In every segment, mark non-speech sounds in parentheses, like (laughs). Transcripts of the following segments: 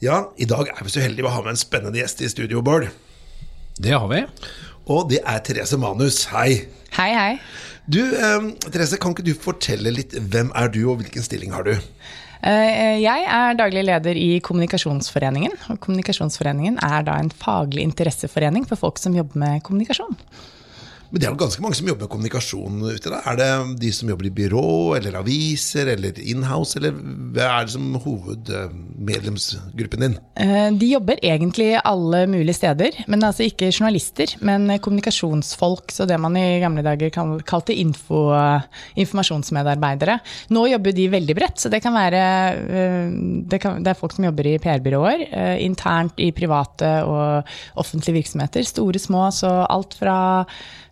Ja, i dag er vi så heldige å ha med en spennende gjest i studio, Bård. Det har vi. Og det er Therese Manus. Hei. Hei, hei. Du, eh, Therese, kan ikke du fortelle litt hvem er du, og hvilken stilling har du? Eh, Jeg er daglig leder i Kommunikasjonsforeningen. Og Kommunikasjonsforeningen er da en faglig interesseforening for folk som jobber med kommunikasjon. Men det er jo ganske mange som jobber med kommunikasjon ute. da. Er det de som jobber i byrå, eller aviser, eller inhouse, eller hva er det som hovedmedlemsgruppen din? Eh, De jobber egentlig alle mulige steder, men altså ikke journalister, men kommunikasjonsfolk, så det man i gamle dager kalte info, informasjonsmedarbeidere. Nå jobber de veldig bredt, så det kan være eh, det, kan, det er folk som jobber i PR-byråer, eh, internt i private og offentlige virksomheter, store, små, så alt fra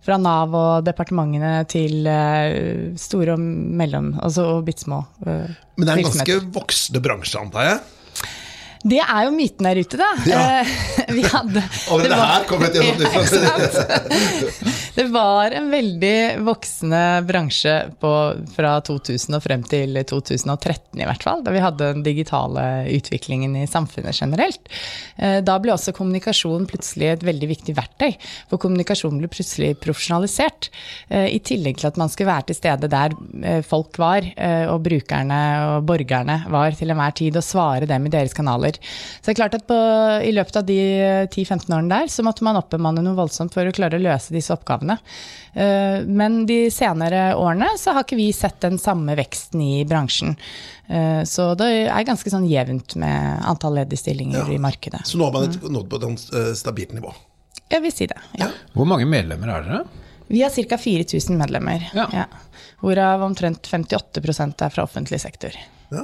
fra Nav og departementene til eh, store og mellom, altså og bitte små virksomheter. Men det er en ganske voksende bransje, antar jeg? Det er jo myten der ute, da. Ja. Eh, (laughs) Vi hadde Allerede det var- her kommer (laughs) ikke sant? (laughs) Det var en veldig voksende bransje på, fra 2000 og frem til 2013 i hvert fall, da vi hadde den digitale utviklingen i samfunnet generelt. Eh, Da ble også kommunikasjon plutselig et veldig viktig verktøy, for kommunikasjon ble plutselig profesjonalisert. eh, I tillegg til at man skulle være til stede der folk var, og brukerne og borgerne var til enhver tid, og svare dem i deres kanaler. Så det er klart at på, i løpet av de 10-15 årene der, så måtte man oppbemanne noe voldsomt for å klare å løse disse oppgavene. Eh, Men de senere årene så har ikke vi sett den samme veksten i bransjen. Eh, Så det er ganske sånn jevnt med antall ledige stillinger Ja. i markedet. Så nå har man et, nådd på et eh, stabilt nivå. Jeg vil si det, ja. Hvor mange medlemmer er dere? Vi har ca. 4000 medlemmer, Ja. hvorav omtrent 58% er fra offentlig sektor. Ja.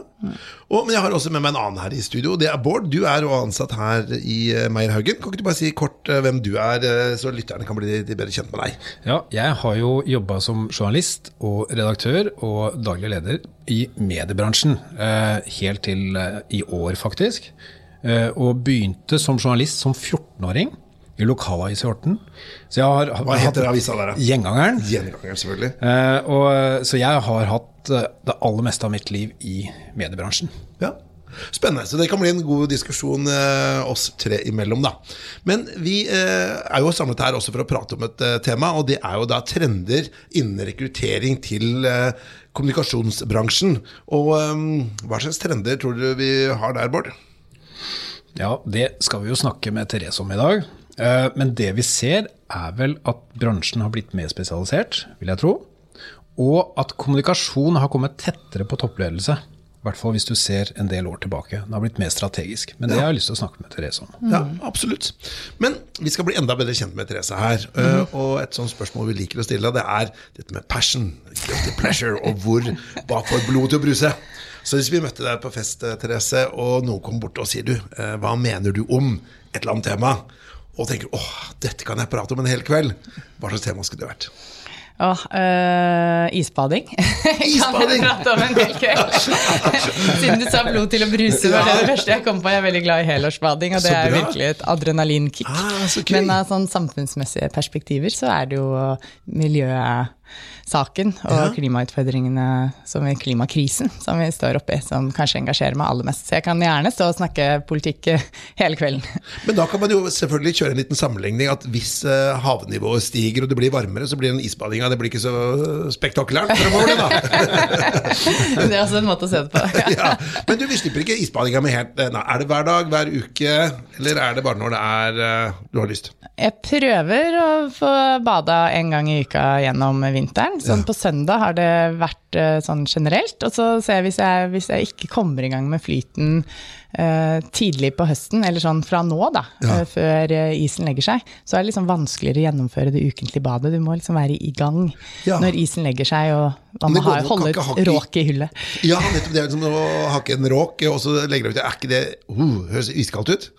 Og, men jeg har også med meg en annen her i studio. Det er Bård. Du er jo ansatt her i Meierhaugen. Kan ikke du bare si kort eh, hvem du er, eh, så lytterne kan bli bedre kjent med deg? Ja, jeg har jo jobba som journalist og redaktør og daglig leder i mediebransjen. eh, Helt til eh, i år, faktisk. Eh, Og begynte som journalist som 14-åring i lokalavis i Horten. Så jeg har, Hva heter avisa der, da? Gjengangeren. Gjengangeren, selvfølgelig. Eh, og, så jeg har hatt eh, det aller meste av mitt liv i mediebransjen. Ja. Spennende. Så det kan bli en god diskusjon eh, oss tre imellom, da. Men vi eh, er jo samlet her også for å prate om et eh, tema, og det er jo da trender innen rekruttering til eh, kommunikasjonsbransjen. Og eh, hva slags trender tror du vi har der, Bård? Ja, det skal vi jo snakke med Therese om i dag. Eh, Men det vi ser, er vel at bransjen har blitt mer spesialisert, vil jeg tro. Og at kommunikasjon har kommet tettere på toppledelse. I hvert fall hvis du ser en del år tilbake. Den har blitt mer strategisk. Men det har jeg lyst til å snakke med Therese om. Ja, absolutt. Men vi skal bli enda bedre kjent med Therese her. Mm. og et sånt spørsmål vi liker å stille, det er dette med passion, guilty pleasure, og hvor hva får blodet til å bruse. Så hvis vi møtte deg på fest, eh, Therese, og noen kom bort og sier du, hva mener du om et eller annet tema? Og tenker åh, dette kan jeg prate om en hel kveld. Hva slags tema skulle det vært? Åh, øh, isbading. (laughs) Isbading! kan prate om en hel kveld. (laughs) Siden du sa blod til å bruse, var det det første jeg kom på. Jeg er veldig glad i helårsbading, og det er virkelig et adrenalinkick. Ah. Men av sånn samfunnsmessige perspektiver så er det jo miljøsaken og Ja. klimautfordringene, som vi, klimakrisen, som vi står oppi, som kanskje engasjerer meg aller mest. Så jeg kan gjerne stå og snakke politikk eh, (laughs) hele kvelden. Men da kan man jo selvfølgelig kjøre en liten sammenligning at hvis eh, havnivået stiger og det blir varmere, så blir den isbadinga det blir ikke så spektakulært fremover, da. (laughs) Det er også en måte å se det på. (laughs) ja. Men du, vi slipper ikke isbadinga med helt eh, nei, Er det hver dag, hver uke, eller er det bare når det er eh, du har lyst? Jeg prøver å få bada en gang i uka gjennom vinteren. Sånn på søndag har det vært eh, sånn generelt. Og så ser jeg hvis, jeg hvis jeg ikke kommer i gang med flyten eh, tidlig på høsten, eller sånn fra nå, da, Ja. eh, før eh, isen legger seg, så er det liksom vanskeligere å gjennomføre det ukentlige badet. Du må liksom være i gang Ja. når isen legger seg, og man må holde et råk i hullet. Ja, nettopp det er liksom å hakke en råk, og så legger du ut Er ikke det uh, Høres iskaldt ut?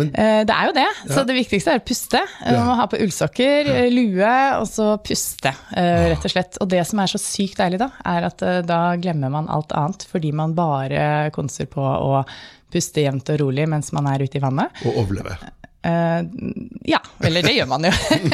Eh, Det er jo det, så det viktigste er å puste. Eh, Ja. Man må ha på ullsokker, ja. lue, og så puste, eh, rett og slett. Og det som er så sykt deilig da, er at da glemmer man alt annet, fordi man bare konser på å puste jevnt og rolig mens man er ute i vannet. Og overleve. Uh, ja, eller det gjør man jo.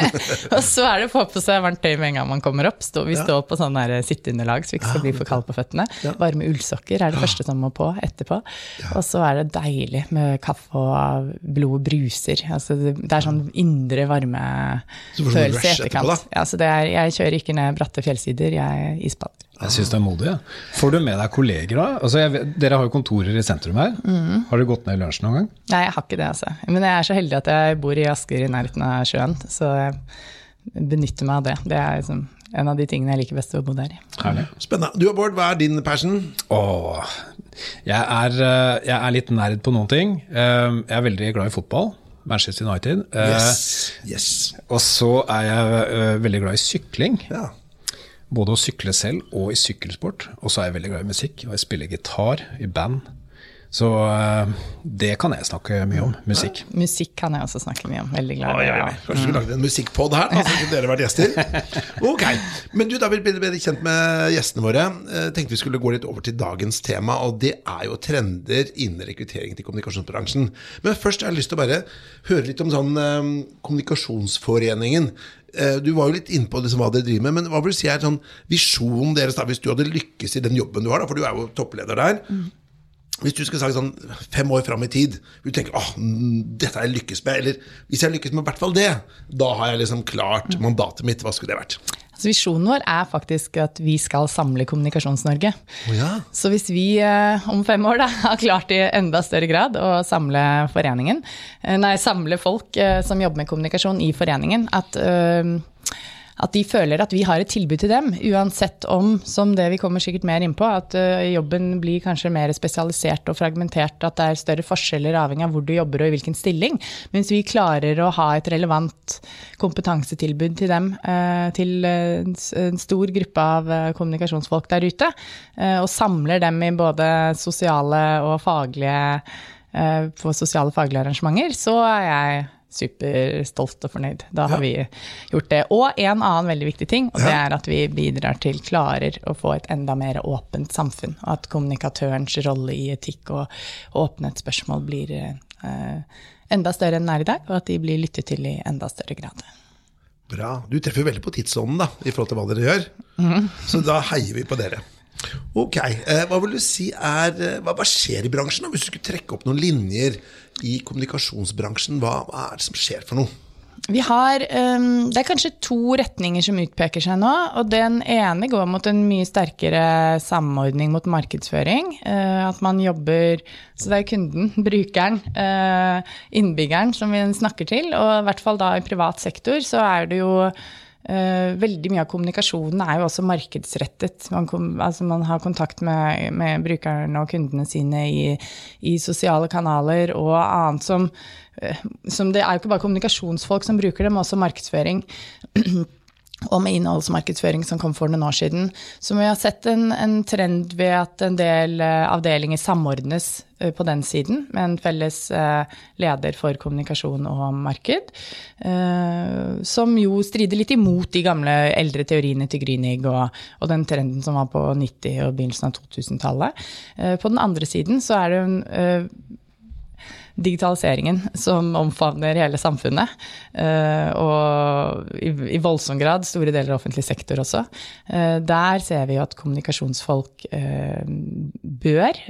(laughs) og så er det å få på seg varmt tøy med en gang man kommer opp. Stå, vi ja. står på sånn sitteunderlag så vi ikke skal bli for kalde på føttene. Ja. Varme ullsokker er det første som må på etterpå. Ja. Og så er det deilig med kaffe og blod bruser. Altså, det, er sånn indre varmefølelse i etterkant. Ja, så er, jeg kjører ikke ned bratte fjellsider, jeg isbader. Jeg syns det er modig. Ja. Får du med deg kolleger da? Altså, jeg, dere har jo kontorer i sentrum her. Mm. Har du gått ned i lunsj noen gang? Nei, jeg har ikke det. altså. Men jeg er så heldig at jeg bor i Asker i nærheten av sjøen, så jeg benytter meg av det. Det er liksom en av de tingene jeg liker best å bo der. i. Herlig. Spennende. Du og Bård, hva er din passion? Åh, jeg, er, eh, jeg er litt nerd på noen ting. Eh, jeg er veldig glad i fotball. Manchester United. Eh, yes, yes. Og så er jeg veldig glad i sykling. Ja. Både å sykle selv og i sykkelsport. Og så er jeg veldig glad i musikk, og jeg spiller gitar i band. Så uh, det kan jeg snakke mye om. Musikk. Ja, musikk kan jeg også snakke mye om. Veldig glad i. Ja, Kanskje vi skulle lagd en musikkpod her, da, så kunne dere vært gjester. (laughs) Ok, Men du, da vi bli bedre kjent med gjestene våre. Eh, tenkte vi skulle gå litt over til dagens tema, og det er jo trender innen rekruttering til kommunikasjonsbransjen. Men først har jeg lyst til å bare høre litt om sånn um, Kommunikasjonsforeningen. Du var jo litt inne på liksom hva dere driver med, men hva vil du si er sånn visjonen deres da, hvis du hadde lykkes i den jobben du har, da, for du er jo toppleder der. Mm. Hvis du skal si sånn fem år fram i tid, du tenker åh, dette har jeg lykkes med, eller hvis jeg lykkes med i hvert fall det, da har jeg liksom klart mandatet mitt. Hva skulle det vært? Altså, visjonen vår er faktisk at vi skal samle Kommunikasjons-Norge. Oh, ja. Så hvis vi eh, om fem år da, (laughs) har klart i enda større grad å samle foreningen, eh, nei, samle folk eh, som jobber med kommunikasjon i foreningen, at øh, at de føler at vi har et tilbud til dem, uansett om, som det vi kommer sikkert mer inn på, at uh, jobben blir kanskje mer spesialisert og fragmentert, at det er større forskjeller avhengig av hvor du jobber og i hvilken stilling. Mens vi klarer å ha et relevant kompetansetilbud til dem, uh, til uh, en stor gruppe av kommunikasjonsfolk der ute, og samler dem i både sosiale og faglige på sosiale faglige arrangementer, så er jeg superstolt og fornøyd. Da har ja. vi gjort det. Og en annen veldig viktig ting, og det er at vi bidrar til klarer å få et enda mer åpent samfunn. Og at kommunikatørens rolle i etikk og åpenhetsspørsmål blir eh, enda større enn den er i dag, og at de blir lyttet til i enda større grad. Bra. Du treffer veldig på tidsånden da, i forhold til hva dere gjør. Mm. Så da heier vi på dere. Ok, eh, Hva vil du si er, eh, hva, hva skjer i bransjen? da? Hvis du skulle trekke opp noen linjer i kommunikasjonsbransjen, hva, hva er det som skjer for noe? Vi har, um, Det er kanskje to retninger som utpeker seg nå. og Den ene går mot en mye sterkere samordning mot markedsføring. Uh, at man jobber Så det er kunden, (laughs) brukeren, uh, innbyggeren som vi snakker til. Og i hvert fall da i privat sektor så er det jo veldig mye av kommunikasjonen er jo også markedsrettet. Man, kom, altså man har kontakt med, med, brukerne og kundene sine i, i sosiale kanaler og annet som, uh, som, Det er jo ikke bare kommunikasjonsfolk som bruker det, men også markedsføring. (clears throat) og med innholdsmarkedsføring som kom for noen år siden. Så vi har sett en, en trend ved at en del uh, avdelinger samordnes uh, på den siden, med en felles uh, leder for kommunikasjon og marked. som jo strider litt imot de gamle eldre teoriene til Grünig og, og den trenden som var på 90- og begynnelsen av 2000-tallet. på den andre siden så er det en digitaliseringen som omfavner hele samfunnet. Eh, og i, voldsom grad store deler av offentlig sektor også. Eh, der ser vi jo at kommunikasjonsfolk eh, bør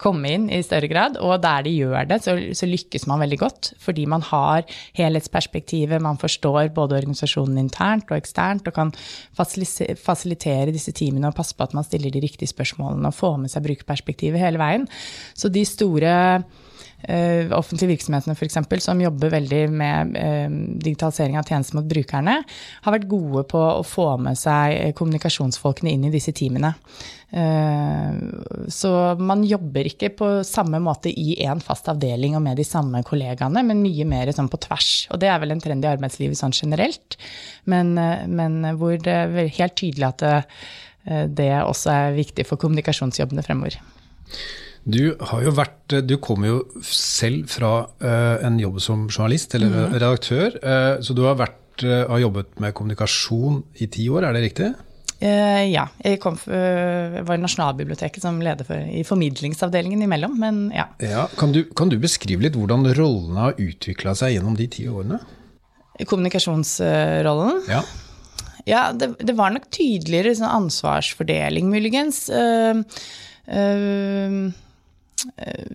komme inn i større grad. Og der de gjør det, så, lykkes man veldig godt. Fordi man har helhetsperspektivet, man forstår både organisasjonen internt og eksternt, og kan fasilitere disse teamene og passe på at man stiller de riktige spørsmålene og får med seg brukerperspektivet hele veien. Så de store offentlige virksomhetene eksempel, som jobber veldig med uh, digitalisering av tjenester mot brukerne, har vært gode på å få med seg eh, kommunikasjonsfolkene inn i disse teamene. Så man jobber ikke på samme måte i én fast avdeling og med de samme kollegaene, men mye mer sånn på tvers. Og det er vel en trend i arbeidslivet sånn generelt, men, men hvor det er helt tydelig at det, det også er viktig for kommunikasjonsjobbene fremover. Du, har jo vært, du kommer jo selv fra uh, en jobb som journalist eller mm. redaktør. Uh, så du har, vært, har, jobbet med kommunikasjon i ti år, er det riktig? Eh, ja. Jeg, kom, var i Nasjonalbiblioteket som leder for, i formidlingsavdelingen imellom, men ja. ja kan, du, kan, du, beskrive litt hvordan rollene har utvikla seg gjennom de ti årene? Kommunikasjonsrollen? Ja. Ja, det, det, var nok tydeligere sånn ansvarsfordeling, muligens. Uh, uh,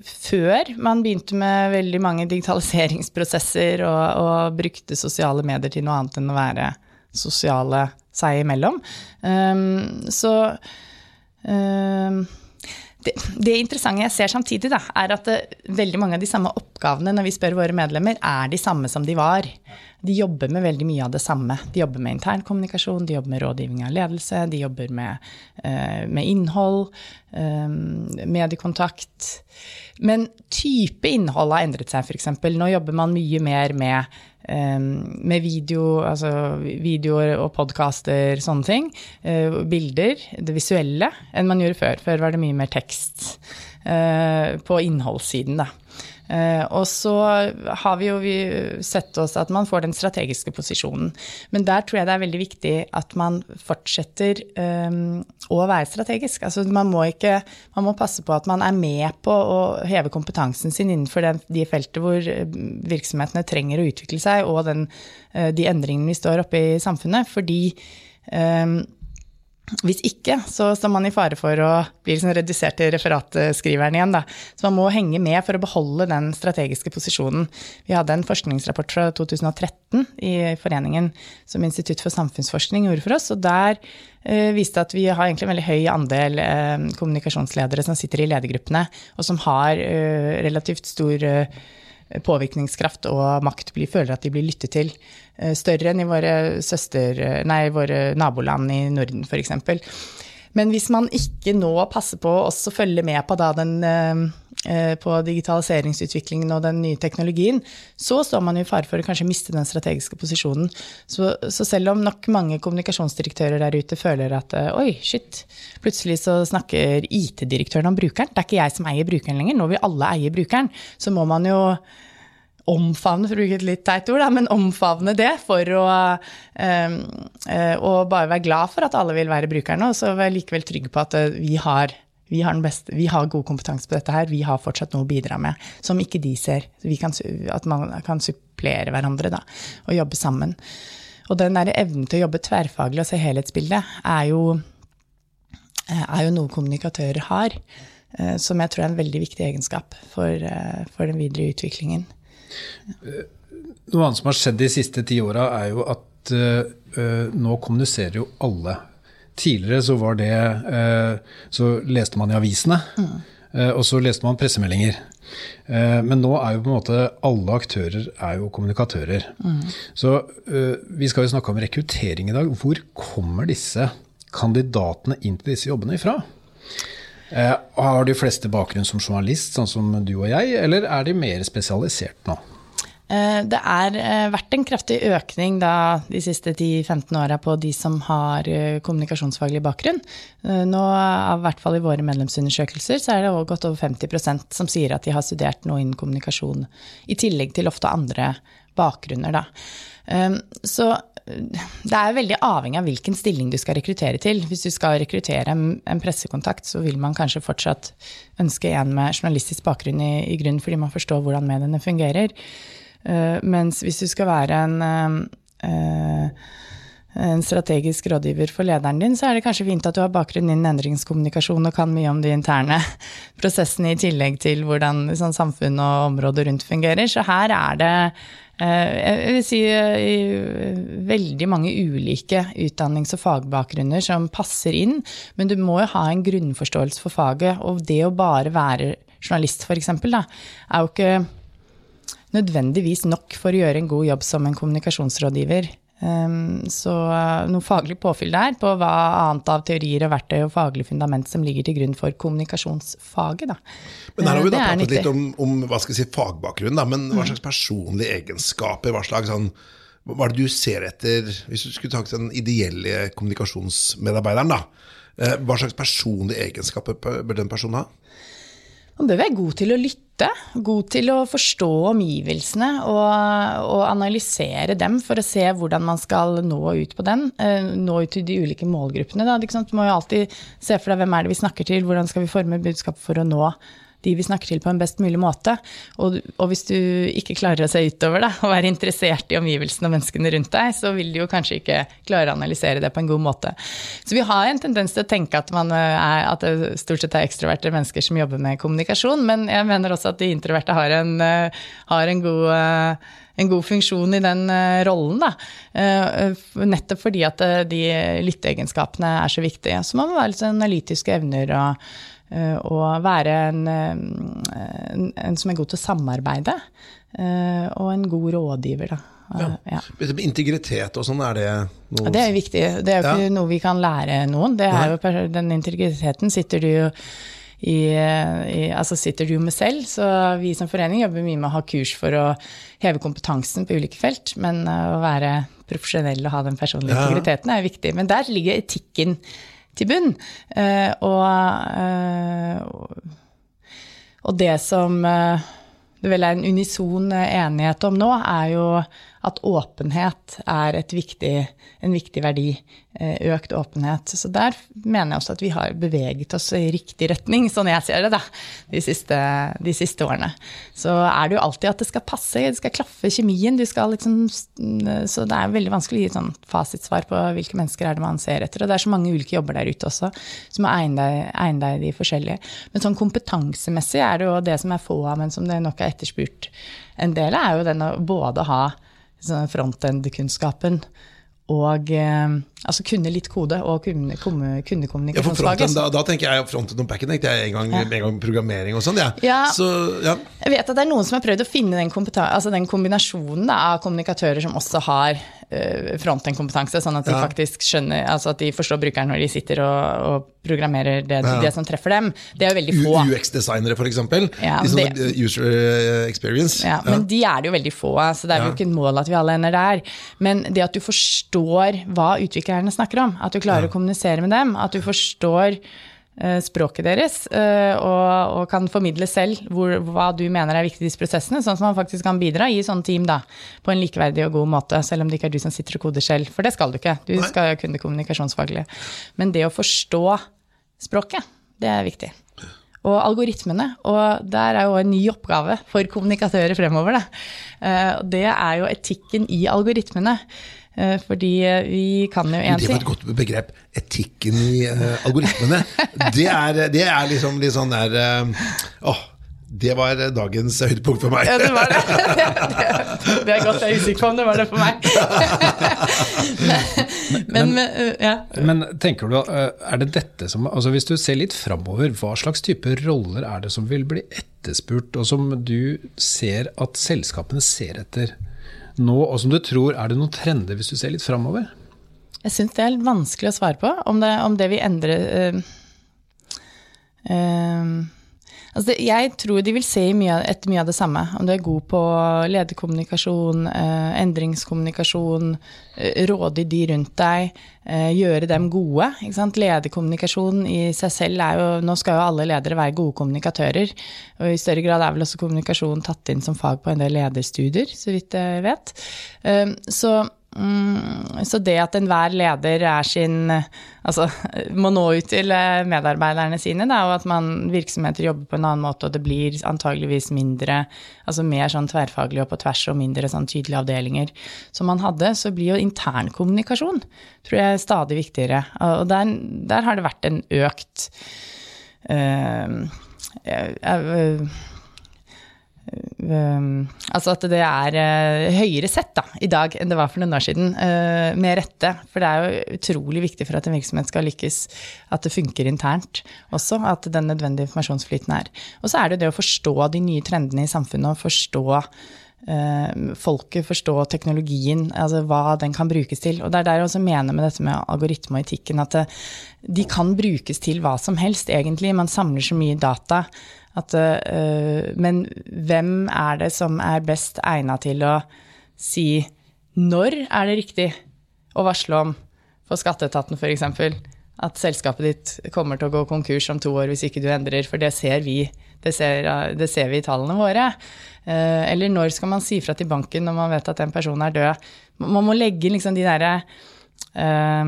før man begynte med veldig mange digitaliseringsprosesser og, og, brukte sosiale medier til noe annet enn å være sosiale seg imellom. Um, så um, det, interessante jeg ser samtidig, da, er at veldig mange av de samme oppgavene når vi spør våre medlemmer, er de samme som de var. De jobber med veldig mye av det samme. De jobber med internkommunikasjon, de jobber med rådgivning av ledelse, de jobber med, uh, med innhold, um, mediekontakt. Men type innhold har endret seg, f.eks. Nå jobber man mye mer med med video, altså videoer og podkaster, sånne ting. Eh, bilder, det visuelle, enn man gjorde før. Før var det mye mer tekst eh, på innholdssiden, da. Eh, og så har vi jo sett oss at man får den strategiske posisjonen. Men der tror jeg det er veldig viktig at man fortsetter um, å være strategisk. Altså man må ikke Man må passe på at man er med på å heve kompetansen sin innenfor den, de felter hvor virksomhetene trenger å utvikle seg, og den, de endringene vi står oppe i samfunnet. Fordi um, hvis ikke, så står man i fare for å bli liksom redusert til referatskriveren igjen. Da. Så man må henge med for å beholde den strategiske posisjonen. Vi hadde en forskningsrapport fra 2013 i foreningen som Institutt for samfunnsforskning gjorde for oss. og der eh, viste at vi har egentlig en veldig høy andel eh, kommunikasjonsledere som sitter i ledergruppene, og som har eh, relativt stor eh, påvirkningskraft og makt, blir, føler at de blir lyttet til. Eh, større enn i våre, søster, nei, våre naboland i Norden, f.eks. Men hvis man ikke nå passer på å følge med på, da, den, eh, på digitaliseringsutviklingen og den nye teknologien, så står man i fare for å kanskje miste den strategiske posisjonen. Så, så, selv om nok mange kommunikasjonsdirektører der ute føler at oi, shit, plutselig så snakker IT-direktøren om brukeren, det er ikke jeg som eier brukeren lenger, nå vil alle eie brukeren, så må man jo omfavne, for å bruke et litt teit ord, da, men omfavne det for å, um, uh, bare være glad for at alle vil være brukerne, og så være likevel trygg på at vi har, vi har, beste, vi har god kompetanse på dette her, vi har fortsatt noe å bidra med som ikke de ser. Kan, at man kan supplere hverandre da, og jobbe sammen. Og den der evnen til å jobbe tverrfaglig og se helhetsbildet er jo, er jo noe kommunikatører har. Som jeg tror er en veldig viktig egenskap for, for den videre utviklingen. Noe annet som har skjedd de siste ti åra, er jo at nå kommuniserer jo alle. Tidligere så var det uh, Så leste man i avisene, mm. uh, og så leste man pressemeldinger. Men nå er jo på en måte alle aktører er jo kommunikatører. Mm. Så vi skal jo snakke om rekruttering i dag. Hvor kommer disse kandidatene inn til disse jobbene ifra? Har de fleste bakgrunn som journalist, sånn som du og jeg, eller er de mer spesialisert nå? Eh, det har eh, vært en kraftig økning da, de siste 10-15 åra på de som har eh, kommunikasjonsfaglig bakgrunn. Nå, i hvert fall i våre medlemsundersøkelser, så er det også godt over 50% som sier at de har studert noe innen kommunikasjon, i tillegg til ofte andre bakgrunner. Da. Så det er veldig avhengig av hvilken stilling du skal rekruttere til. Hvis du skal rekruttere en pressekontakt, så vil man kanskje fortsatt ønske en med journalistisk bakgrunn i, i grunn, fordi man forstår hvordan mediene fungerer. Uh, mens hvis du skal være en, uh, en strategisk rådgiver for lederen din, så er det kanskje fint at du har bakgrunn innen endringskommunikasjon og kan mye om de interne (laughs) prosessene i tillegg til hvordan sånn, samfunn og området rundt fungerer. Så her er det jeg vil si veldig mange ulike utdannings- og fagbakgrunner som passer inn, men du må jo ha en grunnforståelse for faget. Og det å bare være journalist, f.eks., er jo ikke nødvendigvis nok for å gjøre en god jobb som en kommunikasjonsrådgiver. Um, så uh, noe faglig påfyll der på hva annet av teorier og verktøy og faglig fundament som ligger til grunn for kommunikasjonsfaget. Da. Men her har vi da pratet litt om, om hva skal jeg si, fagbakgrunn, da, men hva mm. slags personlige egenskaper, hva slags sånn hva er det du ser etter, hvis du skulle tatt den ideelle kommunikasjonsmedarbeideren, da? Eh, hva slags personlige egenskaper bør den personen ha? Man bør være god til å lytte, god til å forstå omgivelsene og, og, analysere dem for å se hvordan man skal nå ut på den. Eh, nå ut til de ulike målgruppene. Da. Du må jo alltid se for deg hvem er det vi snakker til, hvordan skal vi forme budskapet for å nå de vi snakker til på en best mulig måte. Og, og hvis du ikke klarer å se utover det, og være interessert i omgivelsene og menneskene rundt deg, så vil du jo kanskje ikke klare å analysere det på en god måte. Så vi har en tendens til å tenke at, eh, er, at det stort sett er ekstroverte mennesker som jobber med kommunikasjon, men jeg mener også at de introverte har en, eh, har en god eh, en god funksjon i den rollen. Da. Nettopp fordi at de lytteegenskapene er så viktige. Så man må være litt sånn analytiske evner og og eh, være en, eh, en, en, som er god til å samarbeide. Eh, og en god rådgiver, da. Ja. Ja. Integritet og sånn, er det noe Det er viktig. Det er jo ikke ja. noe vi kan lære noen. Jo, den integriteten sitter du jo i, i, altså sitter du med selv. Så vi som forening jobber mye med å ha kurs for å heve kompetansen på ulike felt. Men å være profesjonell og ha den personlige integriteten er viktig. Men der ligger etikken til bunn. Eh, og, eh, og det som eh, det vel er en unison enighet om nå, er jo at åpenhet er viktig, en viktig verdi. Eh, økt åpenhet. Så der mener jeg også at vi har beveget oss i riktig retning, sånn jeg ser det, da, de siste, de siste årene. Så er det jo alltid at det skal passe, det skal klaffe kjemien. Liksom, så det er veldig vanskelig å gi et sånn fasitsvar på hvilke mennesker er det man ser etter. Og det er så mange ulike jobber der ute også, som må egne deg, deg de forskjellige. Men sånn kompetansemessig er det jo det som er få av, men som det nok er etterspurt en del er jo den å både ha frontend-kunnskapen og eh, altså kunne litt kode og kunne, kundekommunikasjonsfaget. Ja, da, da, tenker jeg frontend og backend. Er en gang, ja. en gang programmering og sånn. Ja. Ja. Så, ja. Jeg vet at det er noen som har prøvd å finne den, altså den kombinasjonen da, av kommunikatører som også har frontend-kompetanse, sånn at de faktisk skjønner, altså at de forstår brukeren når de sitter og, og programmerer det, det, som treffer dem. Det er jo veldig få. UX-designere, f.eks. Ja, de det, user eh, experience. Ja, Men de er det jo veldig få av, så det er jo ikke et mål at vi alle ender der. Men det at du forstår hva utviklerne snakker om, at du klarer å kommunisere med dem, at du forstår Eh, språket deres, eh, og, og, kan formidle selv hvor, hva du mener er viktig i disse prosessene, sånn at man faktisk kan bidra i sånn team da, på en likeverdig og god måte, selv om det ikke er du som sitter og koder selv. For det skal du ikke, du skal jo det kommunikasjonsfaglig. Men det å forstå språket, det er viktig. Og algoritmene, og der er jo en ny oppgave for kommunikatører fremover. Da. Eh, det er jo etikken i algoritmene. Eh, fordi eh, vi kan jo én ting Det var et godt begrep. Etikken i uh, algoritmene. det, er, det er liksom litt sånn der uh, oh, det var dagens høydepunkt for meg. Ja, det var det. Det, (laughs) det er godt jeg er usikker på om det var det for meg. (laughs) men, men, ja. men, tenker du, er det dette som altså Hvis du ser litt framover, hva slags type roller er det som vil bli etterspurt, og som du ser at selskapene ser etter? Nå, og som du tror er det noen trender hvis du ser litt framover? Jeg syns det er litt vanskelig å svare på. Om det, om det vil endre øh, uh, altså Jeg tror de vil se mye, etter mye av det samme. Om du er god på lederkommunikasjon, eh, endringskommunikasjon, råde de rundt deg, gjøre dem gode. Lederkommunikasjon i seg selv er jo Nå skal jo alle ledere være gode kommunikatører. Og i større grad er vel også kommunikasjon tatt inn som fag på en del lederstudier, så vidt jeg vet. Så Mm, så det at enhver leder er sin Altså må nå ut til eh, medarbeiderne sine, da, og at man virksomheter jobber på en annen måte, og det blir antageligvis mindre Altså mer sånn tverrfaglig og på tvers og mindre sånn tydelige avdelinger som man hadde, så blir jo internkommunikasjon tror jeg stadig viktigere. Og der, der har det vært en økt øh, øh, Um, altså at det er uh, høyere sett da, i dag enn det var for noen år siden. Uh, med rette. For det er jo utrolig viktig for at en virksomhet skal lykkes, at det funker internt også. At den nødvendige informasjonsflyten er. Og så er det jo det å forstå de nye trendene i samfunnet, og forstå uh, folket, forstå teknologien, altså hva den kan brukes til. Og det er der jeg også mener med dette med algoritme og etikken, at de kan brukes til hva som helst, egentlig. Man samler så mye data at, uh, men hvem er det som er best egna til å si når er det riktig å varsle om for skatteetaten f.eks. at selskapet ditt kommer til å gå konkurs om to år hvis ikke du endrer, for det ser vi Det ser, det ser vi i tallene våre. Eller når skal man si fra til banken når man vet at en person er død? Man må legge liksom de derre Eh,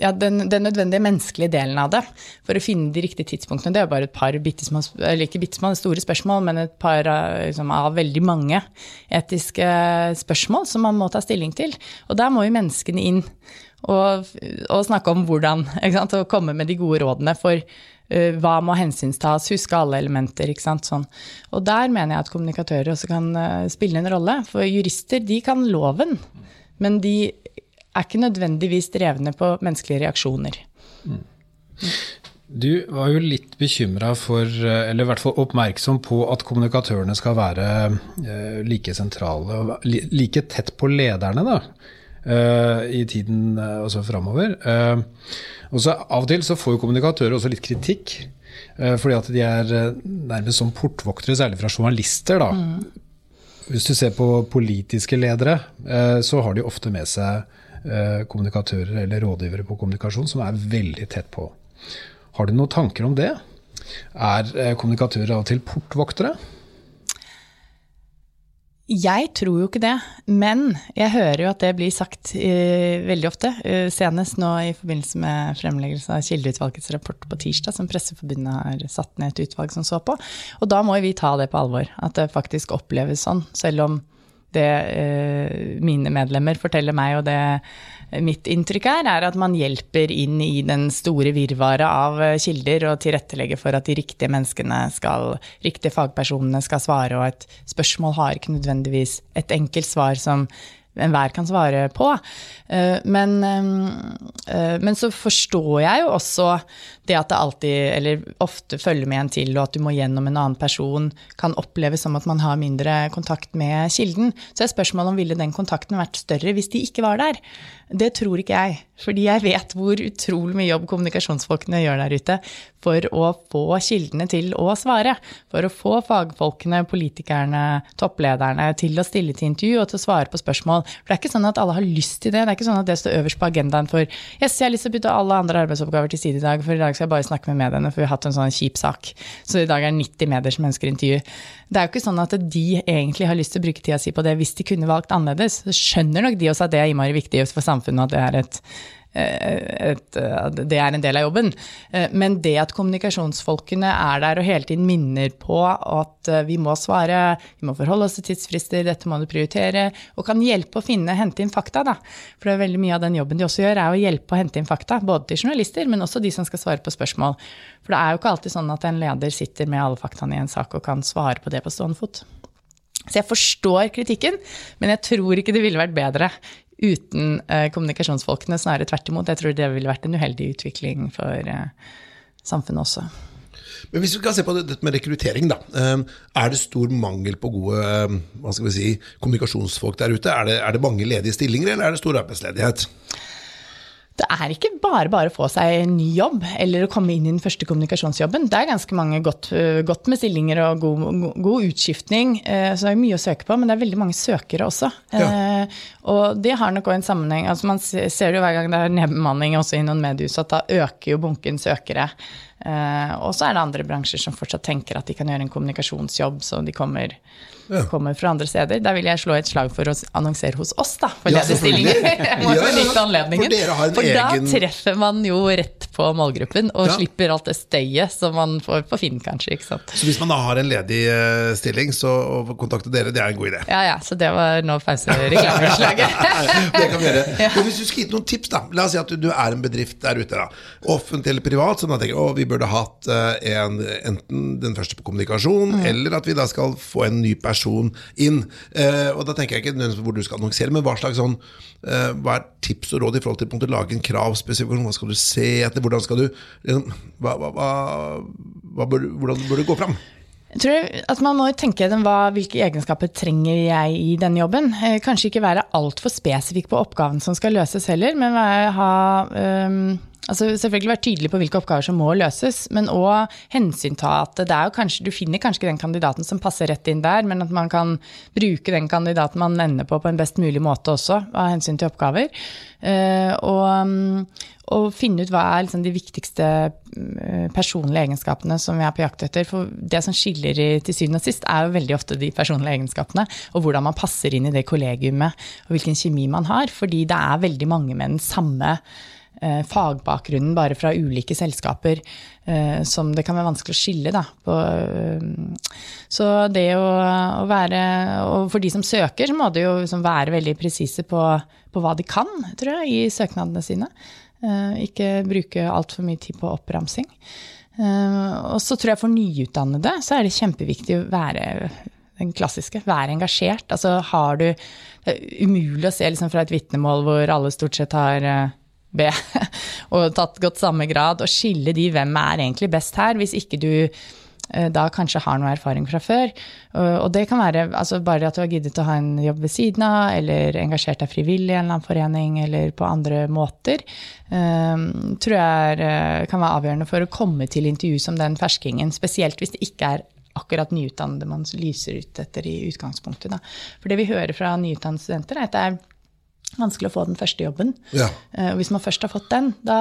ja, den, den, nødvendige menneskelige delen av det for å finne de riktige tidspunktene. Det er bare et par bittesmå, eller ikke bittesmå, store spørsmål, men et par liksom, av veldig mange etiske spørsmål som man må ta stilling til. Og der må jo menneskene inn og, og snakke om hvordan, og komme med de gode rådene for uh, hva må hensynstas, huske alle elementer. ikke sant, sånn. Og der mener jeg at kommunikatører også kan uh, spille en rolle. For jurister de kan loven, men de er ikke nødvendigvis drevne på menneskelige reaksjoner. Mm. Du var jo litt bekymra for, eller i hvert fall oppmerksom på at kommunikatørene skal være eh, like sentrale like tett på lederne da, eh, i tiden eh, også framover. Og så Av og til så får jo kommunikatører også litt kritikk. Fordi at de er nærmest som portvoktere, særlig fra journalister. da. Mm. Hvis du ser på politiske ledere, så har de ofte med seg Eh, kommunikatører eller rådgivere på kommunikasjon som er veldig tett på. Har du noen tanker om det? Er eh, kommunikatører av og til portvoktere? Jeg tror jo ikke det, men jeg hører jo at det blir sagt uh, veldig ofte. Uh, senest nå i forbindelse med fremleggelse av Kildeutvalgets rapport på tirsdag, som Presseforbundet har satt ned et utvalg som så på. Og da må vi ta det på alvor, at det faktisk oppleves sånn. Selv om det eh, mine medlemmer forteller meg, og det mitt inntrykk er, er at man hjelper inn i den store virvaret av eh, kilder og tilrettelegger for at de riktige menneskene skal, riktige fagpersonene skal svare, og et spørsmål har ikke nødvendigvis et enkelt svar som enhver kan svare på. Eh, men, eh, men, så forstår jeg jo også det at det alltid, eller ofte følger med en til, og at du må gjennom en annen person, kan oppleves som at man har mindre kontakt med kilden. Så er spørsmålet om ville den kontakten vært større hvis de ikke var der. Det tror ikke jeg. Fordi jeg vet hvor utrolig mye jobb kommunikasjonsfolkene gjør der ute for å få kildene til å svare. For å få fagfolkene, politikerne, topplederne til å stille til intervju og til å svare på spørsmål. For det er ikke sånn at alle har lyst til det. Det er ikke sånn at det står øverst på agendaen for yes, jeg har lyst til å putte alle andre arbeidsoppgaver til side i dag, for i dag skal jeg bare snakke med mediene, for vi har hatt en sånn kjip sak. Så i dag er det 90 medier som ønsker intervju. Det er jo ikke sånn at de egentlig har lyst til å bruke tida si på det hvis de kunne valgt annerledes. Så skjønner nok de også at det er innmari viktig for samfunnet, og at det er et et, eh, det er en del av jobben. Eh, men det at kommunikasjonsfolkene er der og hele tiden minner på at vi må svare, vi må forholde oss til tidsfrister, dette må du prioritere, og kan hjelpe å finne, hente inn fakta, da. For det er veldig mye av den jobben de også gjør, er å hjelpe å hente inn fakta. Både til journalister, men også de som skal svare på spørsmål. For det er jo ikke alltid sånn at en leder sitter med alle faktaene i en sak og kan svare på det på stående fot. Så jeg forstår kritikken, men jeg tror ikke det ville vært bedre uten eh, kommunikasjonsfolkene, snarere tvert imot. Jeg tror det ville vært en uheldig utvikling for eh, samfunnet også. Men hvis vi skal se på dette med rekruttering, da. Eh, er det stor mangel på gode eh, vi si, kommunikasjonsfolk der ute? Er det, er det mange ledige stillinger, eller er det stor arbeidsledighet? Det er ikke bare bare å få seg en ny jobb eller å komme inn i den første kommunikasjonsjobben. Det er ganske mange godt, øh, godt med stillinger og god, god, utskiftning, øh, så det er mye å søke på. Men det er veldig mange søkere også. Ja. Eh, og det har nok òg en sammenheng. altså Man ser det jo hver gang det er nedbemanning også i noen mediehus, at da øker jo bunken søkere. Eh, og så er det andre bransjer som fortsatt tenker at de kan gjøre en kommunikasjonsjobb, så de kommer ja. kommer fra andre steder. Da vil jeg slå et slag for å annonsere hos oss, da, for lederstillinger. Ja, (laughs) for, for da egen... treffer man jo rett på målgruppen, og slipper alt det støyet som man får på Finn, kanskje. ikke sant? Så hvis man da har en ledig uh, stilling, så å kontakte dere, det er en god idé? Ja, ja. Så det var nå pausereklameslaget. (laughs) det kan vi gjøre. Men hvis du skal gi noen tips, da. La oss si at du, du er en bedrift der ute, da. Offentlig eller privat. sånn at tenker, å, vi burde hatt uh, en, enten den første på kommunikasjon, mm. eller at vi da skal få en ny person person inn. Eh, og Da tenker jeg ikke nødvendigvis hvor du skal annonsere, men hva slags sånn, eh, hva er tips og råd i forhold til å lage en kravspesifikasjon? Hva skal du se etter? Hvordan skal du liksom, hva, hva, hva, bør, Hvordan bør du gå fram? Jeg tror at Man må tenke hva, hvilke egenskaper trenger jeg i denne jobben. Eh, kanskje ikke være altfor spesifikk på oppgaven som skal løses heller, men ha um, altså selvfølgelig være tydelig på hvilke oppgaver som må løses, men òg hensynta at det er jo kanskje, du finner kanskje ikke den kandidaten som passer rett inn der, men at man kan bruke den kandidaten man ender på på en best mulig måte også, av hensyn til oppgaver. Uh, og, mm, og, finne ut hva er liksom de viktigste mm, personlige egenskapene som vi er på jakt etter. For det som skiller til syvende og sist, er jo veldig ofte de personlige egenskapene. Og hvordan man passer inn i det kollegiumet, og hvilken kjemi man har. Fordi det er veldig mange med den samme eh, fagbakgrunnen bare fra ulike selskaper eh, som det kan være vanskelig å skille. Da, på, eh, så det å, å, være Og for de som søker, så må de jo liksom være veldig presise på, på, hva de kan, tror jeg, i søknadene sine. Eh, ikke bruke altfor mye tid på oppramsing. Eh, og så tror jeg for nyutdannede så er det kjempeviktig å være den klassiske, være engasjert. Altså har du Det er umulig å se liksom fra et vitnemål hvor alle stort sett har eh, B (laughs) og tatt godt samme grad, og skille de hvem er egentlig best her, hvis ikke du eh, da kanskje har noe erfaring fra før. Og det kan være altså bare at du har giddet å ha en jobb ved siden av, eller engasjert deg frivillig i en eller annen forening, eller på andre måter, um, tror jeg eh, kan være avgjørende for å komme til intervju som den ferskingen. Spesielt hvis det ikke er akkurat nyutdannede man lyser ut etter i utgangspunktet. For det vi hører fra nyutdannede studenter, er at det er vanskelig å få den første jobben. Ja. Eh, og hvis man først har fått den, da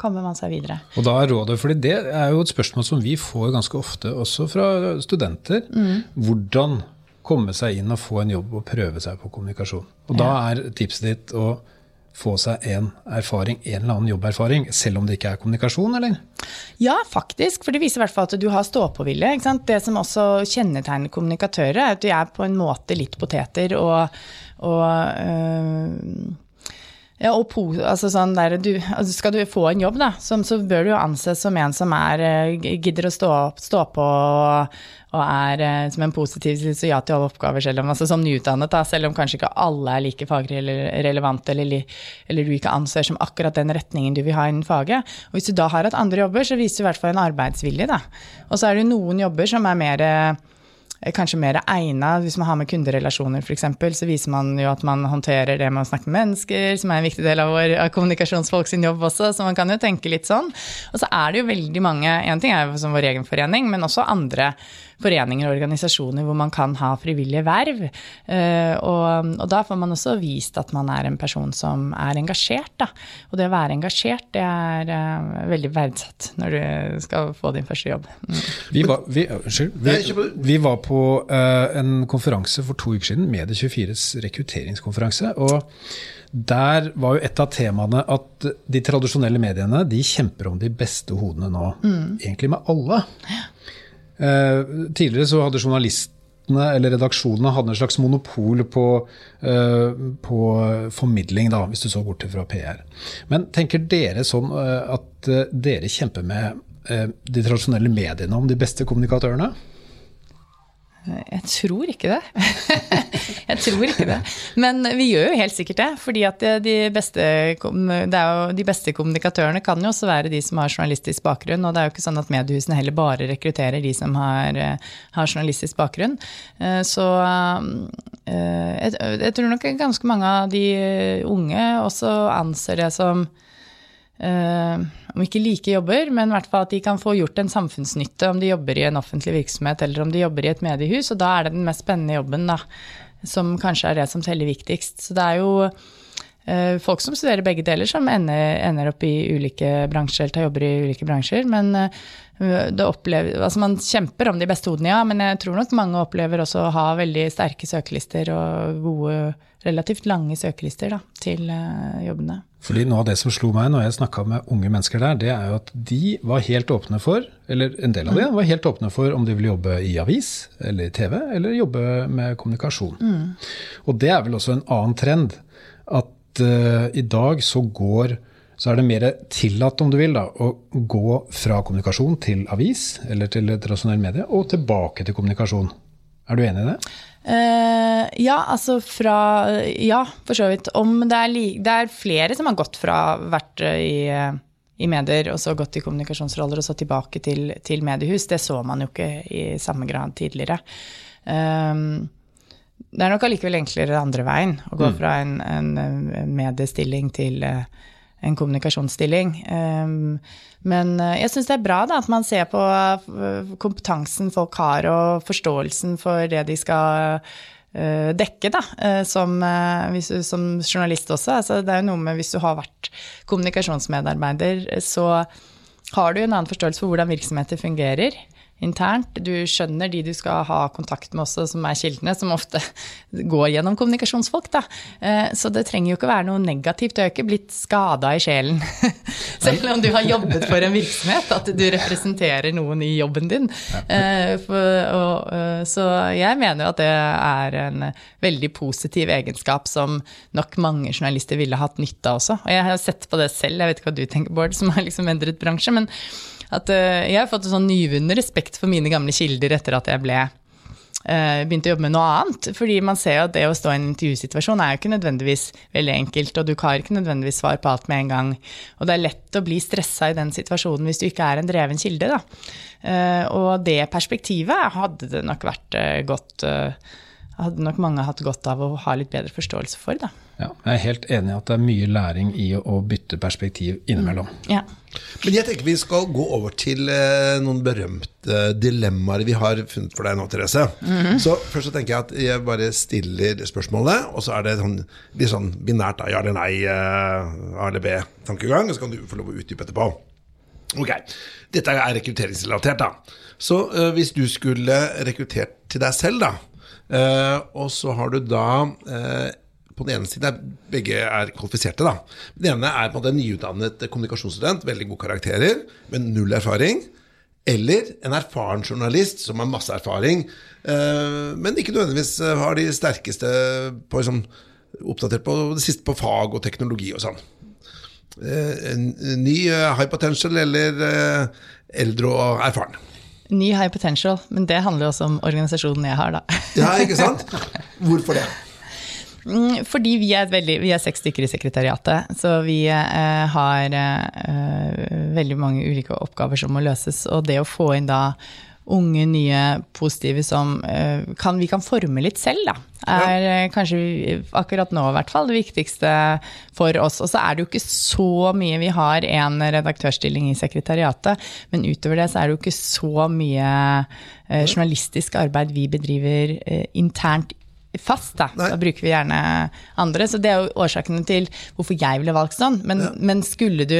kommer man seg videre. Og da er rådet, fordi Det er jo et spørsmål som vi får ganske ofte også fra studenter. Mm. Hvordan komme seg inn og få en jobb og prøve seg på kommunikasjon. Og ja. da er tipset ditt å få seg en erfaring, en eller annen jobberfaring, selv om det ikke er kommunikasjon, eller? Ja, faktisk. For det viser i hvert fall at du har stå-på-vilje. Det som også kjennetegner kommunikatører, er at de er på en måte litt poteter og, og øh, ja, og altså sånn der, du, altså skal du få en jobb, da, så, så bør du jo anses som en som er, eh, gidder å stå, stå på og, og er eh, som en positiv så ja til alle oppgaver, selv om, altså som nyutdannet, da, selv om kanskje ikke alle er like fagrelevante, eller, eller, du ikke anser som akkurat den retningen du vil ha innen faget. Og hvis du da har hatt andre jobber, så viser du i hvert fall en arbeidsvilje, da. Og så er det noen jobber som er mer kanskje mer egna hvis man har med kunderelasjoner f.eks. Så viser man jo at man håndterer det med å snakke med mennesker, som er en viktig del av vår av kommunikasjonsfolk sin jobb også. Så man kan jo tenke litt sånn. Og så er det jo veldig mange En ting er jo som vår egen forening, men også andre foreninger og organisasjoner hvor man kan ha frivillige verv. Eh, og, og, da får man også vist at man er en person som er engasjert. Da. Og det å være engasjert, det er uh, veldig verdsatt når du skal få din første jobb. Mm. Vi, var, vi, vi, vi, var, på uh, en konferanse for to uker siden, Medie24s rekrutteringskonferanse. og der var jo et av temaene at de tradisjonelle mediene de kjemper om de beste hodene nå. Mm. Egentlig med alle. Eh, tidligere så hadde journalistene eller redaksjonene hadde en slags monopol på, eh, på formidling, da, hvis du så bort fra PR. Men tenker dere sånn eh, at dere kjemper med de tradisjonelle mediene om de beste kommunikatørene? Jeg tror ikke det. (laughs) jeg tror ikke det. Men vi gjør jo helt sikkert det. fordi de beste, de beste kommunikatørene kan jo også være de som har journalistisk bakgrunn. Og det er jo ikke sånn at mediehusene heller bare rekrutterer de som har, har journalistisk bakgrunn. Eh, så eh, jeg, jeg tror nok ganske mange av de unge også anser det som om ikke like jobber, men i hvert fall at de kan få gjort en samfunnsnytte om de jobber i en offentlig virksomhet eller om de jobber i et mediehus, og da er det den mest spennende jobben, da, som kanskje er det som teller viktigst. Så det er jo folk som studerer begge deler, som ender, ender, opp i ulike bransjer, tar jobber i ulike bransjer, men det opplever, altså man kjemper om de beste hodene, ja, men jeg tror nok mange opplever også å ha veldig sterke søkelister og gode, relativt lange søkelister da, til jobbene. Fordi Noe av det som slo meg når jeg snakka med unge mennesker der, det er jo at de var helt åpne for, eller en del av dem var helt åpne for om de ville jobbe i avis eller TV, eller jobbe med kommunikasjon. Mm. Og det er vel også en annen trend. At uh, i dag så går så er det mer tillatt, om du vil, da, å gå fra kommunikasjon til avis eller til tradisjonell medie, og tilbake til kommunikasjon. Er du enig i det? Uh, ja, altså fra Ja, for så vidt. Om det er, det er flere som har gått fra vært i, i, medier og så gått i kommunikasjonsroller og så tilbake til, til, mediehus. Det så man jo ikke i samme grad tidligere. Um, det er nok allikevel enklere andre veien å gå mm. fra en, en mediestilling til uh, en kommunikasjonsstilling. Um, men uh, jeg syns det er bra da, at man ser på kompetansen folk har, og forståelsen for det de skal dekke, da, som, du, som journalist også. Altså, det er jo noe med hvis du har vært kommunikasjonsmedarbeider, så har du en annen forståelse for hvordan virksomheter fungerer internt. Du skjønner de du skal ha kontakt med også, som er kildene, som ofte (laughs) går gjennom kommunikasjonsfolk. Da. Eh, så det trenger jo ikke være noe negativt. Du er jo ikke blitt skada i sjelen (laughs) selv om du har jobbet for en virksomhet, at du representerer noen i jobben din. Eh, eh, så jeg mener jo at det er en veldig positiv egenskap som nok mange journalister ville hatt nytte av også. Og jeg har sett på det selv, jeg vet ikke hva du tenker, Bård, som har liksom endret bransje. men at uh, jeg har fått sånn nyvunnen respekt for mine gamle kilder etter at jeg ble uh, begynte å jobbe med noe annet. Fordi man ser jo at det å stå i en intervjusituasjon er jo ikke nødvendigvis veldig enkelt, og du har ikke nødvendigvis svar på alt med en gang. Og det er lett å bli stressa i den situasjonen hvis du ikke er en dreven kilde, da. Uh, og det perspektivet hadde det nok vært godt hadde nok mange hatt godt av å ha litt bedre forståelse for. Da. Ja, jeg er helt enig i at det er mye læring i å bytte perspektiv innimellom. Mm. Ja. Men jeg tenker vi skal gå over til eh, noen berømte dilemmaer vi har funnet for deg nå, Therese. Mm -hmm. Så først så tenker jeg at jeg bare stiller spørsmålet, og så er det sånn, litt sånn binært da, ja eller nei, eh, A eller B-tankegang, og så kan du få lov å utdype etterpå. Ok, Dette er rekrutteringsrelatert, da. Så uh, hvis du skulle rekruttert til deg selv, da, uh, og så har du da uh, på den ene siden er begge er kvalifiserte. da. Den ene er på en måte en nyutdannet kommunikasjonsstudent, veldig gode karakterer, men null erfaring. Eller en erfaren journalist som har masse erfaring, eh, men ikke nødvendigvis har de sterkeste på, liksom, oppdatert på det siste på fag og teknologi og sånn. Eh, ny eh, high potential eller eldre og erfaren. Ny high potential, men det handler jo også om organisasjonen jeg har, da. Ja, ikke sant? (laughs) Hvorfor det? Mm, fordi vi er, veldig, vi er, seks stykker i sekretariatet, så vi eh, har eh, veldig mange ulike oppgaver som må løses. Og det å få inn da unge, nye, positive som eh, kan, vi kan forme litt selv, da. Er. Eh, kanskje akkurat nå i hvert fall det viktigste for oss. Og så er det jo ikke så mye Vi har en redaktørstilling i sekretariatet, men utover det så er det jo ikke så mye eh, journalistisk arbeid vi bedriver eh, internt fast, da. Da bruker vi gjerne andre. Så det er jo årsakene til hvorfor jeg ville valgt sånn. Men, ja. men skulle, du,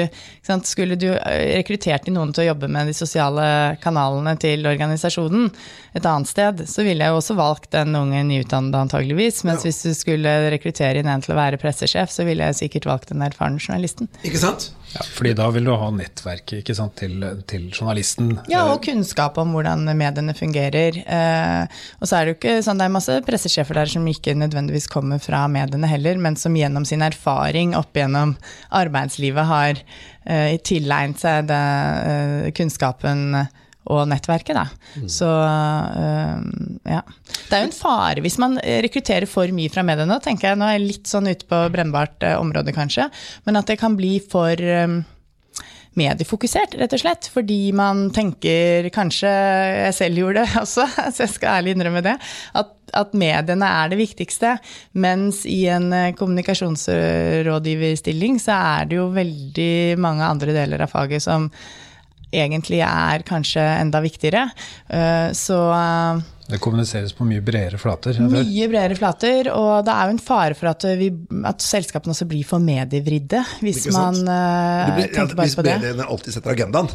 skulle du eh, rekruttert noen til å jobbe med de sosiale kanalene til organisasjonen et annet sted, så ville jeg jo også valgt den unge nyutdannede antageligvis. Mens ja. hvis du skulle rekruttere inn en til å være pressesjef, så ville jeg sikkert valgt den erfarne journalisten. Ikke sant? Ja, fordi da vil du ha nettverket til, til, journalisten. Ja, og kunnskap om hvordan mediene fungerer. Eh, og så er det jo ikke sånn, det er masse pressesjefer der som ikke nødvendigvis kommer fra mediene heller, men som gjennom sin erfaring opp gjennom arbeidslivet har uh, tilegnet seg det, uh, kunnskapen og nettverket, da. Mm. Så uh, ja. Det er jo en fare hvis man rekrutterer for mye fra mediene. tenker jeg, Nå er jeg litt sånn ute på brennbart uh, område, kanskje. Men at det kan bli for um, mediefokusert, rett og slett. Fordi man tenker, kanskje jeg selv gjorde det (laughs) også, så jeg skal ærlig innrømme det, at, at mediene er det viktigste. Mens i en kommunikasjonsrådgiverstilling så er det jo veldig mange andre deler av faget som egentlig er kanskje enda viktigere. Eh, så eh, det kommuniseres på mye bredere flater? Mye bredere flater, og det er jo en fare for at, vi, at selskapene også blir for medievridde, hvis man uh, blir, tenker bare på det. Hvis mediene alltid setter agendaen?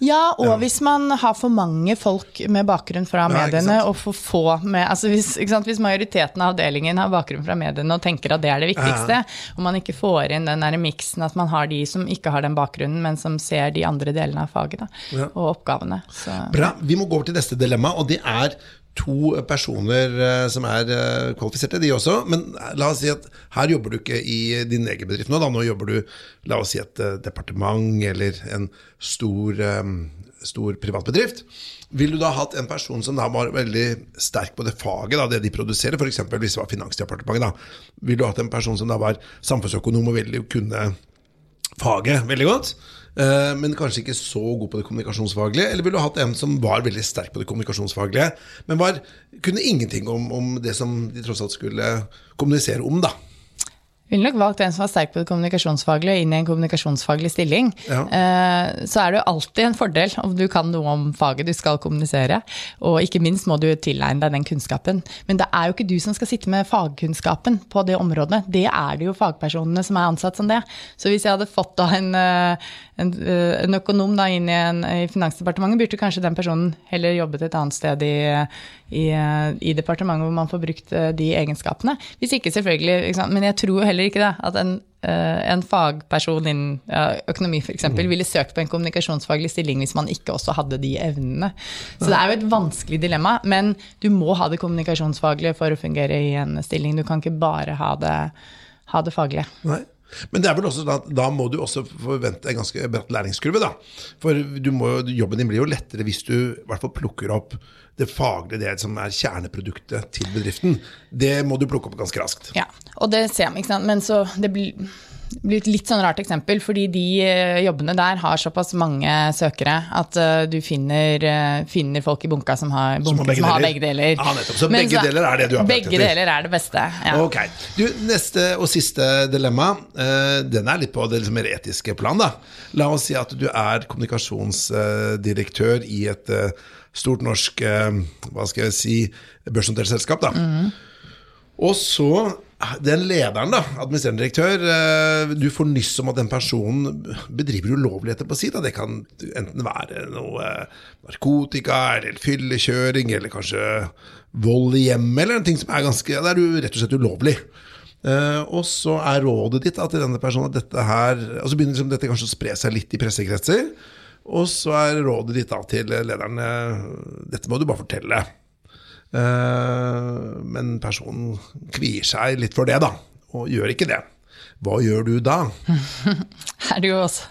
Ja, og ja. hvis man har for mange folk med bakgrunn fra mediene, og for få med altså hvis, hvis, majoriteten av avdelingen har bakgrunn fra mediene og tenker at det er det viktigste, ja. og man ikke får inn den miksen at man har de som ikke har den bakgrunnen, men som ser de andre delene av faget da, ja. og oppgavene. Så. Bra. Vi må gå over til neste dilemma, og det er to personer eh, som er eh, kvalifiserte, de også. Men la oss si at her jobber du ikke i din egen bedrift nå. Da. Nå jobber du la oss si et eh, departement eller en stor, stor privat bedrift. Vil du da hatt en person som da var veldig sterk på det faget, da, det de produserer, f.eks. hvis det var Finansdepartementet, da. Vil du hatt en person som da var samfunnsøkonom og veldig kunne faget veldig godt? Eh, men kanskje ikke så god på det kommunikasjonsfaglige? Eller ville du hatt en som var veldig sterk på det kommunikasjonsfaglige, men var, kunne ingenting om, om, det som de tross alt skulle kommunisere om, da? Ville nok valgt en som var sterk på det kommunikasjonsfaglige, inn i en kommunikasjonsfaglig stilling. Ja. Eh, Så er det jo alltid en fordel om du kan noe om faget du skal kommunisere. Og ikke minst må du tilegne deg den kunnskapen. Men det er jo ikke du som skal sitte med fagkunnskapen på det området. Det er det jo fagpersonene som er ansatt som det. Så hvis jeg hadde fått da en, eh, en, eh, en økonom da inn i, en, i Finansdepartementet, burde kanskje den personen heller jobbet et annet sted i, i, i departementet hvor man får brukt de egenskapene. Hvis ikke selvfølgelig, ikke? Men jeg tror jo heller ikke det, at en, eh, en fagperson innen ja, økonomi f.eks. Mm. ville søkt på en kommunikasjonsfaglig stilling hvis man ikke også hadde de evnene. Så det er jo et vanskelig dilemma, men du må ha det kommunikasjonsfaglige for å fungere i en stilling. Du kan ikke bare ha det, ha det faglige. Nei. Men det er vel også da, da må du også forvente en ganske bratt læringskurve. da. For må, jobben din blir jo lettere hvis du i hvert fall plukker opp det faglige, det som er kjerneproduktet til bedriften. Det må du plukke opp ganske raskt. Ja, og det ser man, ikke sant. Men så det blir, blir et litt sånn rart eksempel, fordi de eh, jobbene der har såpass mange søkere at eh, du finner, eh, finner folk i bunka som har, Som har begge som har deler. begge deler. Ja, nettopp. Så Men begge deler er det du har Begge etter. deler er det beste. Ja. Ok. Du, Neste og siste dilemma, den er litt på det liksom mer etiske plan. da. La oss si at du er kommunikasjonsdirektør i et stort norsk hva skal jeg si, børsnotert selskap. da. Og så den lederen, da, administrerende direktør, eh, du får nyss om at den personen bedriver ulovligheter på si. Det kan enten være noe eh, narkotika, eller fyllekjøring, eller kanskje vold i hjemmet, eller en ting som er ganske Det er jo rett og slett ulovlig. Eh, og så er rådet ditt da, til denne personen at dette her Og så begynner liksom dette kanskje å spre seg litt i pressekretser. Og så er rådet ditt da til lederen Dette må du bare fortelle. Eh, men personen kvier seg litt for det, da, og gjør ikke det. Hva gjør du da? (laughs) Er det jo også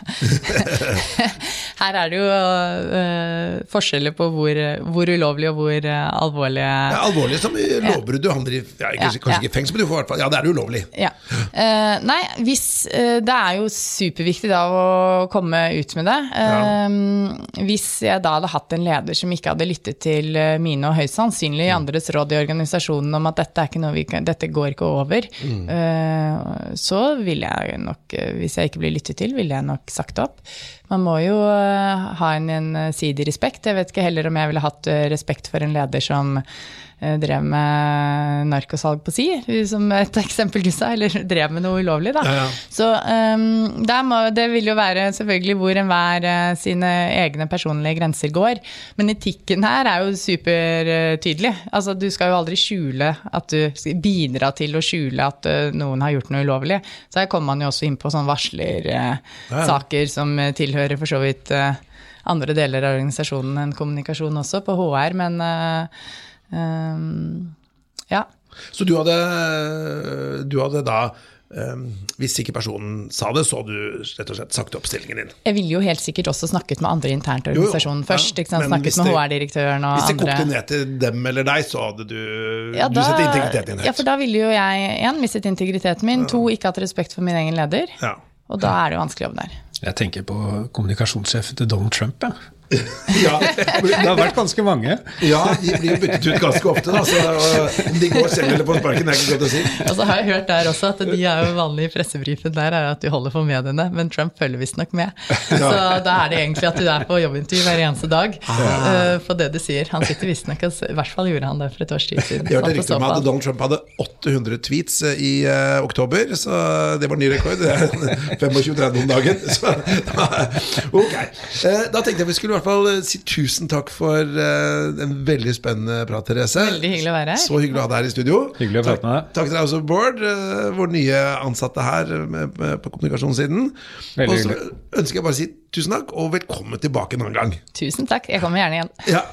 (laughs) Her er det jo uh, forskjeller på hvor, hvor ulovlig og hvor uh, alvorlig Ja, alvorlig som lovbrudd. Du havner i ja, kanskje ja. ikke fengsel, men du får i hvert fall Ja, det er ulovlig. Ja. Uh, nei, hvis eh, Det er jo superviktig da å komme ut med det. Eh, Hvis jeg da hadde hatt en leder som ikke hadde lyttet til eh, mine og høyst sannsynlig andres råd i organisasjonen om at dette, vi dette går ikke over, eh, så ville jeg nok, eh, hvis jeg ikke blir lyttet til, ville jeg nok sagt opp. Man må jo eh, ha en gjensidig respekt. Jeg vet ikke heller om jeg ville hatt eh, respekt for en leder som eh, drev med narkosalg på si, som et eksempel du sa, eller drev med noe ulovlig, da. Ja, ja. Så um, må, det vil jo være selvfølgelig hvor enhver uh, sine egne personlige grenser går. Men etikken her er jo supertydelig. Altså, du skal jo aldri skjule at du skal bidra til å skjule at uh, noen har gjort noe ulovlig. Så her kommer man jo også inn på sånne varslersaker som uh, tilhører for så vidt uh, andre deler av organisasjonen enn kommunikasjon også, på HR, men uh, um, ja. Så du hadde, du hadde da Um, Hvis ikke personen sa det, så hadde du rett og slett sagt opp stillingen din. Jeg ville jo helt sikkert også snakket med andre internt i Jo, jo, organisasjonen ja, først. Ikke sant? Snakket med HR-direktøren og Hvis det andre. kokte ned til dem eller deg, så hadde du Ja, Du setter integriteten din Ja, for da ville jo jeg én mistet integriteten min, to ikke hatt respekt for min egen leder. Ja. Og da er det jo vanskelig jobb der. Jeg tenker på kommunikasjonssjefen til Donald Trump. Ja. (laughs) Ja, Det har vært ganske mange. ja, de blir jo byttet ut ganske ofte, da. Så om de går selv eller på sparken, er ikke godt å si. Og så har jeg hørt der også at de er jo vanlig i pressebrifen der er at du holder for mediene, men Trump følger visstnok med. Så da er det egentlig at du er på jobbintervju hver eneste dag For på det du sier. Han sitter visstnok I hvert fall gjorde han det for et års tid siden. Jeg hørte rykter om at. Donald Trump hadde 800 tweets eh, i uh, oktober, så det var ny rekord. (laughs) Er 25-30 om dagen. Så, (laughs) ok. Eh, da tenkte jeg vi skulle hvert fall eh, si tusen takk for eh, en veldig spennende prat, Therese. Veldig hyggelig å være her. Så hyggelig å ha deg her i studio. Hyggelig å prate med deg. Takk, takk til deg også, Bård, eh, vår nye ansatte her med, med, på kommunikasjonssiden. Veldig Og så ønsker jeg bare å si tusen takk, og velkommen tilbake en annen gang. Tusen takk. Jeg kommer gjerne igjen. Ja,